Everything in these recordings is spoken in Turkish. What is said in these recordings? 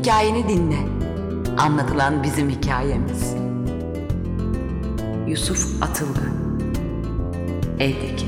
Hikayeni dinle. Anlatılan bizim hikayemiz. Yusuf Atılgan Evdeki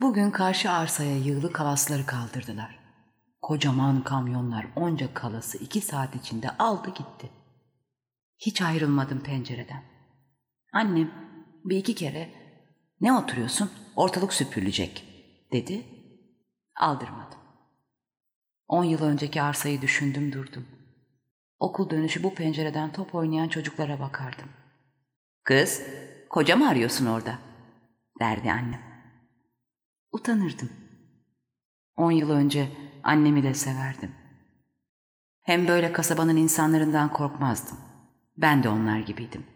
Bugün karşı arsaya yığılı kalasları kaldırdılar. Kocaman kamyonlar onca kalası iki saat içinde aldı gitti. Hiç ayrılmadım pencereden. Annem bir iki kere ne oturuyorsun ortalık süpürülecek dedi. Aldırmadım. On yıl önceki arsayı düşündüm durdum. Okul dönüşü bu pencereden top oynayan çocuklara bakardım. Kız, koca mı arıyorsun orada? derdi annem. Utanırdım. On yıl önce annemi de severdim. Hem böyle kasabanın insanlarından korkmazdım. Ben de onlar gibiydim.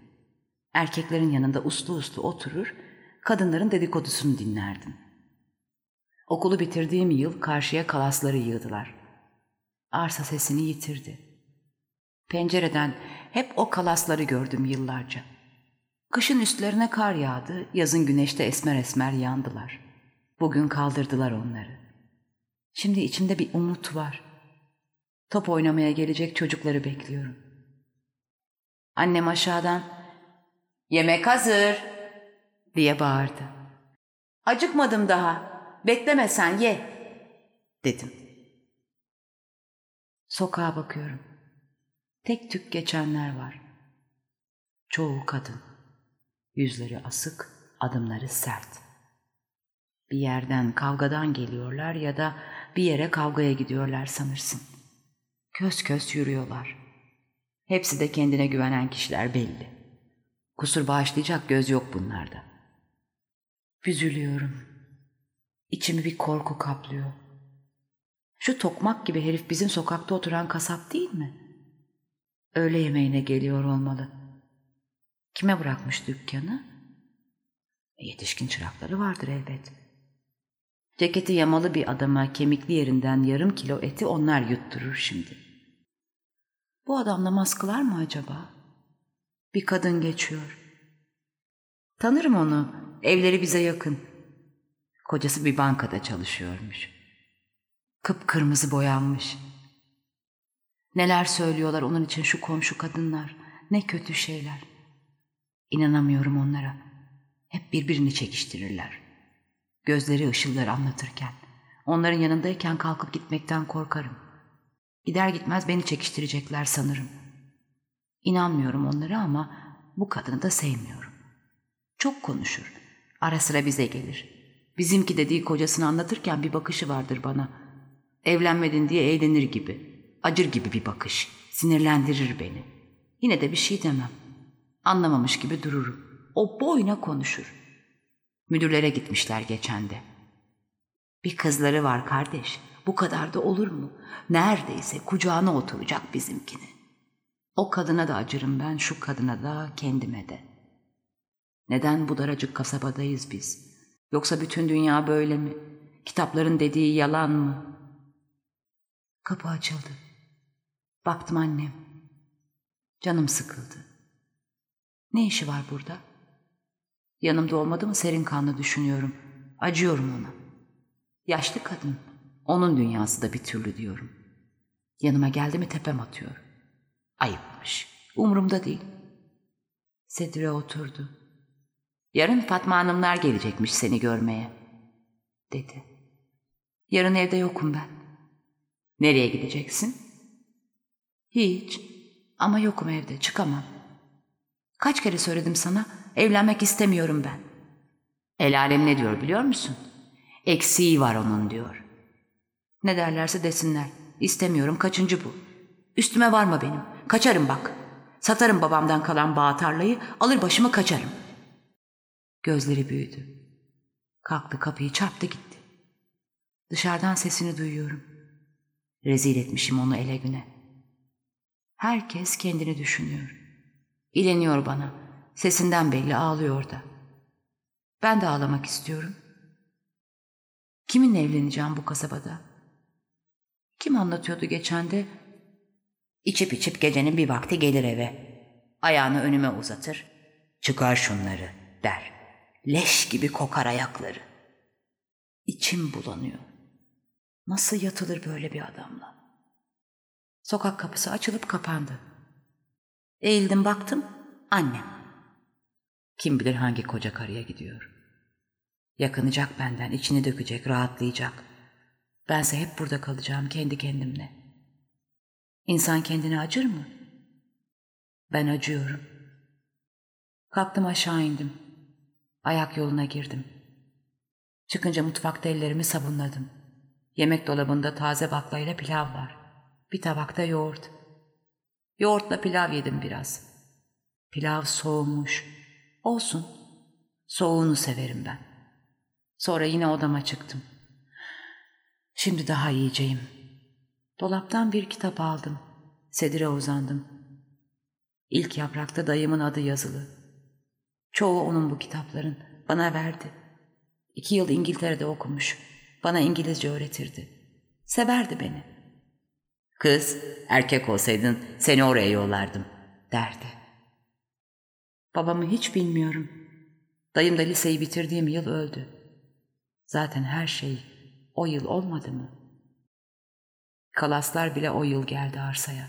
Erkeklerin yanında uslu uslu oturur, kadınların dedikodusunu dinlerdim. Okulu bitirdiğim yıl karşıya kalasları yığdılar. Arsa sesini yitirdi. Pencereden hep o kalasları gördüm yıllarca. Kışın üstlerine kar yağdı, yazın güneşte esmer esmer yandılar. Bugün kaldırdılar onları. Şimdi içimde bir umut var. Top oynamaya gelecek çocukları bekliyorum. Annem aşağıdan ''Yemek hazır!'' Diye bağırdı. ''Acıkmadım daha. Bekleme sen ye.'' dedim. Sokağa bakıyorum. Tek tük geçenler var. Çoğu kadın. Yüzleri asık, adımları sert. Bir yerden kavgadan geliyorlar ya da bir yere kavgaya gidiyorlar sanırsın. Kös kös yürüyorlar. Hepsi de kendine güvenen kişiler belli. Kusur bağışlayacak göz yok bunlarda. Üzülüyorum. İçimi bir korku kaplıyor. Şu tokmak gibi herif bizim sokakta oturan kasap değil mi? Öğle yemeğine geliyor olmalı. Kime bırakmış dükkanı? Yetişkin çırakları vardır elbet. Ceketi yamalı bir adama kemikli yerinden yarım kilo eti onlar yutturur şimdi. Bu adam namaz kılar mı acaba? Bir kadın geçiyor. Tanırım onu. Evleri bize yakın. Kocası bir bankada çalışıyormuş. Kıpkırmızı boyanmış. Neler söylüyorlar onun için şu komşu kadınlar. Ne kötü şeyler. İnanamıyorum onlara. Hep birbirini çekiştirirler. Gözleri ışıllar anlatırken. Onların yanındayken kalkıp gitmekten korkarım. Gider gitmez beni çekiştirecekler sanırım. İnanmıyorum onlara ama bu kadını da sevmiyorum. Çok konuşur. Ara sıra bize gelir. Bizimki dediği kocasını anlatırken bir bakışı vardır bana. Evlenmedin diye eğlenir gibi. Acır gibi bir bakış. Sinirlendirir beni. Yine de bir şey demem. Anlamamış gibi dururum. O boyuna konuşur. Müdürlere gitmişler geçende. Bir kızları var kardeş. Bu kadar da olur mu? Neredeyse kucağına oturacak bizimkini. O kadına da acırım ben, şu kadına da, kendime de. Neden bu daracık kasabadayız biz? Yoksa bütün dünya böyle mi? Kitapların dediği yalan mı? Kapı açıldı. Baktım annem. Canım sıkıldı. Ne işi var burada? Yanımda olmadı mı serin kanlı düşünüyorum. Acıyorum ona. Yaşlı kadın. Onun dünyası da bir türlü diyorum. Yanıma geldi mi tepem atıyor. Ayıpmış. Umurumda değil. Sedire oturdu. Yarın Fatma Hanımlar gelecekmiş seni görmeye. Dedi. Yarın evde yokum ben. Nereye gideceksin? Hiç. Ama yokum evde çıkamam. Kaç kere söyledim sana evlenmek istemiyorum ben. El alem ne diyor biliyor musun? Eksiği var onun diyor. Ne derlerse desinler. İstemiyorum kaçıncı bu. Üstüme varma benim. Kaçarım bak. Satarım babamdan kalan bağ tarlayı, alır başımı kaçarım. Gözleri büyüdü. Kalktı kapıyı çarptı gitti. Dışarıdan sesini duyuyorum. Rezil etmişim onu ele güne. Herkes kendini düşünüyor. İleniyor bana. Sesinden belli ağlıyor da. Ben de ağlamak istiyorum. Kiminle evleneceğim bu kasabada? Kim anlatıyordu geçen de? İçip içip gecenin bir vakti gelir eve. Ayağını önüme uzatır. Çıkar şunları der. Leş gibi kokar ayakları. İçim bulanıyor. Nasıl yatılır böyle bir adamla? Sokak kapısı açılıp kapandı. Eğildim baktım, annem. Kim bilir hangi koca karıya gidiyor. Yakınacak benden, içini dökecek, rahatlayacak. Bense hep burada kalacağım kendi kendimle. İnsan kendine acır mı? Ben acıyorum. Kalktım aşağı indim. Ayak yoluna girdim. Çıkınca mutfakta ellerimi sabunladım. Yemek dolabında taze baklayla pilav var. Bir tabakta yoğurt. Yoğurtla pilav yedim biraz. Pilav soğumuş. Olsun. Soğuğunu severim ben. Sonra yine odama çıktım. Şimdi daha yiyeceğim. Dolaptan bir kitap aldım. Sedire uzandım. İlk yaprakta dayımın adı yazılı. Çoğu onun bu kitapların. Bana verdi. İki yıl İngiltere'de okumuş. Bana İngilizce öğretirdi. Severdi beni. Kız, erkek olsaydın seni oraya yollardım, derdi. Babamı hiç bilmiyorum. Dayım da liseyi bitirdiğim yıl öldü. Zaten her şey o yıl olmadı mı? Kalaslar bile o yıl geldi arsaya.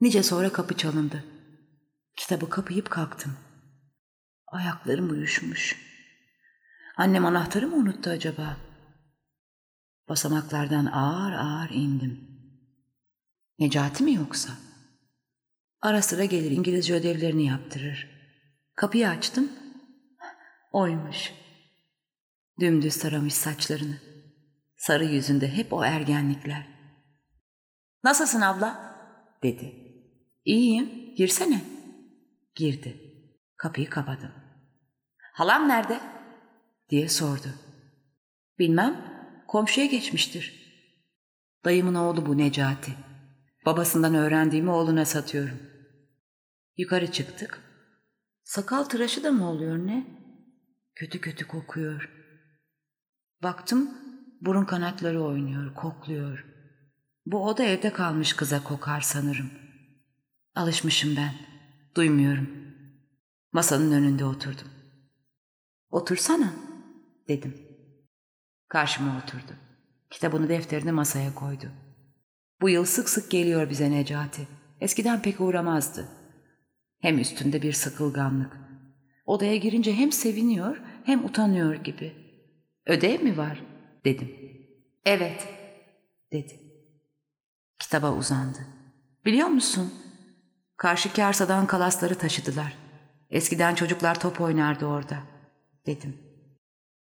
Nice sonra kapı çalındı. Kitabı kapayıp kalktım. Ayaklarım uyuşmuş. Annem anahtarı mı unuttu acaba? Basamaklardan ağır ağır indim. Necati mi yoksa? Ara sıra gelir İngilizce ödevlerini yaptırır. Kapıyı açtım. Oymuş. Dümdüz taramış saçlarını. Sarı yüzünde hep o ergenlikler. Nasılsın abla? dedi. İyiyim, girsene. Girdi. Kapıyı kapadım. Halam nerede? diye sordu. Bilmem, komşuya geçmiştir. Dayımın oğlu bu Necati. Babasından öğrendiğimi oğluna satıyorum. Yukarı çıktık. Sakal tıraşı da mı oluyor ne? Kötü kötü kokuyor. Baktım burun kanatları oynuyor, kokluyor. Bu oda evde kalmış kıza kokar sanırım. Alışmışım ben. Duymuyorum. Masanın önünde oturdum. Otursana dedim. Karşıma oturdu. Kitabını defterini masaya koydu. Bu yıl sık sık geliyor bize Necati. Eskiden pek uğramazdı. Hem üstünde bir sıkılganlık. Odaya girince hem seviniyor hem utanıyor gibi. Ödev mi var? dedim. Evet, dedi. Kitaba uzandı. Biliyor musun? Karşı arsadan kalasları taşıdılar. Eskiden çocuklar top oynardı orada, dedim.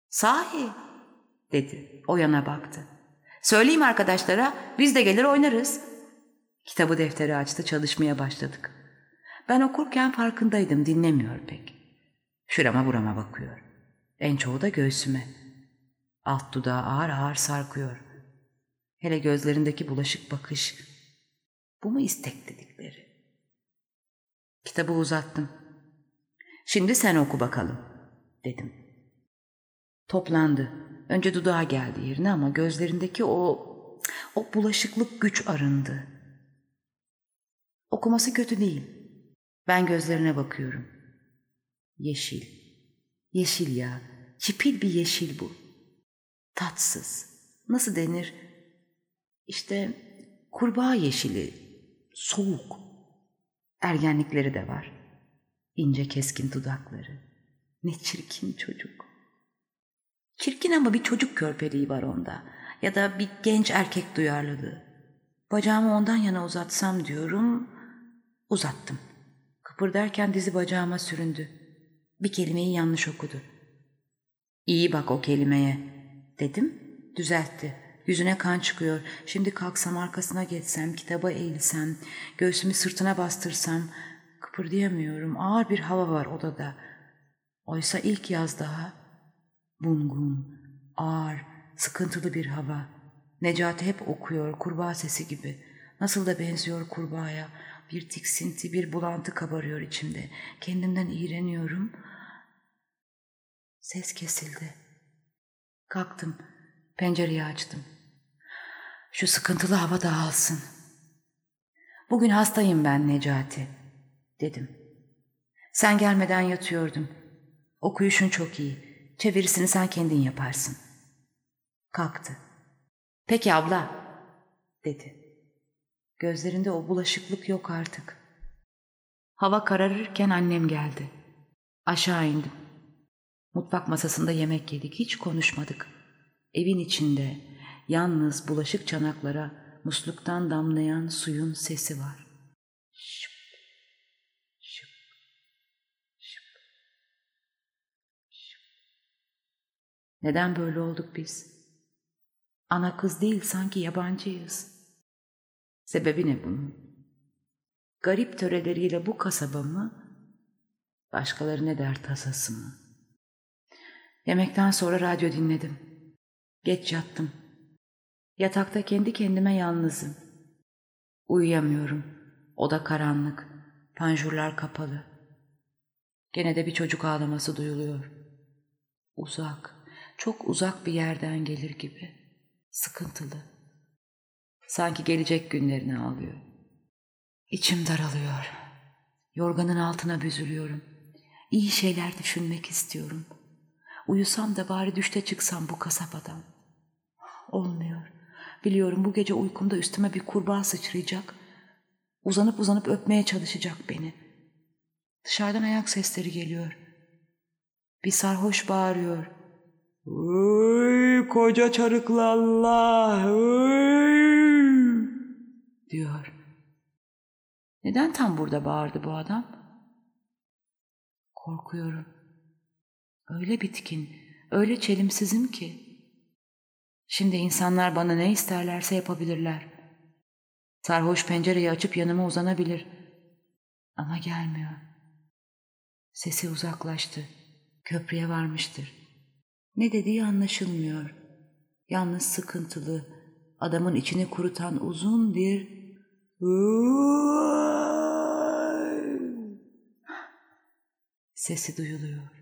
Sahi, dedi. O yana baktı. Söyleyeyim arkadaşlara, biz de gelir oynarız. Kitabı defteri açtı, çalışmaya başladık. Ben okurken farkındaydım, dinlemiyor pek. Şurama burama bakıyor. En çoğu da göğsüme. Alt dudağı ağır ağır sarkıyor. Hele gözlerindeki bulaşık bakış. Bu mu istek dedikleri? Kitabı uzattım. Şimdi sen oku bakalım, dedim. Toplandı. Önce dudağa geldi yerine ama gözlerindeki o o bulaşıklık güç arındı. Okuması kötü değil. Ben gözlerine bakıyorum. Yeşil. Yeşil ya. Çipil bir yeşil bu. Tatsız. Nasıl denir? İşte kurbağa yeşili. Soğuk. Ergenlikleri de var. İnce keskin dudakları. Ne çirkin çocuk. Çirkin ama bir çocuk körpeliği var onda. Ya da bir genç erkek duyarlılığı. Bacağımı ondan yana uzatsam diyorum. Uzattım. Kıpırdarken dizi bacağıma süründü. Bir kelimeyi yanlış okudu. İyi bak o kelimeye dedim. Düzeltti. Yüzüne kan çıkıyor. Şimdi kalksam arkasına geçsem, kitaba eğilsem, göğsümü sırtına bastırsam kıpırdayamıyorum. Ağır bir hava var odada. Oysa ilk yaz daha bungun, ağır, sıkıntılı bir hava. Necati hep okuyor kurbağa sesi gibi. Nasıl da benziyor kurbağaya. Bir tiksinti, bir bulantı kabarıyor içimde. Kendimden iğreniyorum. Ses kesildi. Kalktım. Pencereyi açtım. Şu sıkıntılı hava dağılsın. Bugün hastayım ben Necati, dedim. Sen gelmeden yatıyordum. Okuyuşun çok iyi. Çevirisini sen kendin yaparsın. Kalktı. Peki abla, dedi. Gözlerinde o bulaşıklık yok artık. Hava kararırken annem geldi. Aşağı indim. Mutfak masasında yemek yedik, hiç konuşmadık. Evin içinde yalnız bulaşık çanaklara musluktan damlayan suyun sesi var. Şıp, şıp, şıp. Neden böyle olduk biz? Ana kız değil sanki yabancıyız. Sebebi ne bunun? Garip töreleriyle bu kasaba mı? Başkaları ne der tasası mı? Yemekten sonra radyo dinledim. Geç yattım. Yatakta kendi kendime yalnızım. Uyuyamıyorum. Oda karanlık. Panjurlar kapalı. Gene de bir çocuk ağlaması duyuluyor. Uzak, çok uzak bir yerden gelir gibi. Sıkıntılı. Sanki gelecek günlerini ağlıyor. İçim daralıyor. Yorganın altına büzülüyorum. İyi şeyler düşünmek istiyorum. Uyusam da bari düşte çıksam bu kasabadan. Olmuyor. Biliyorum bu gece uykumda üstüme bir kurbağa sıçrayacak. Uzanıp uzanıp öpmeye çalışacak beni. Dışarıdan ayak sesleri geliyor. Bir sarhoş bağırıyor. Uy, koca çarıklı Allah. Uy, diyor. Neden tam burada bağırdı bu adam? Korkuyorum. Öyle bitkin, öyle çelimsizim ki. Şimdi insanlar bana ne isterlerse yapabilirler. Sarhoş pencereyi açıp yanıma uzanabilir. Ama gelmiyor. Sesi uzaklaştı. Köprüye varmıştır. Ne dediği anlaşılmıyor. Yalnız sıkıntılı, adamın içini kurutan uzun bir sesi duyuluyor.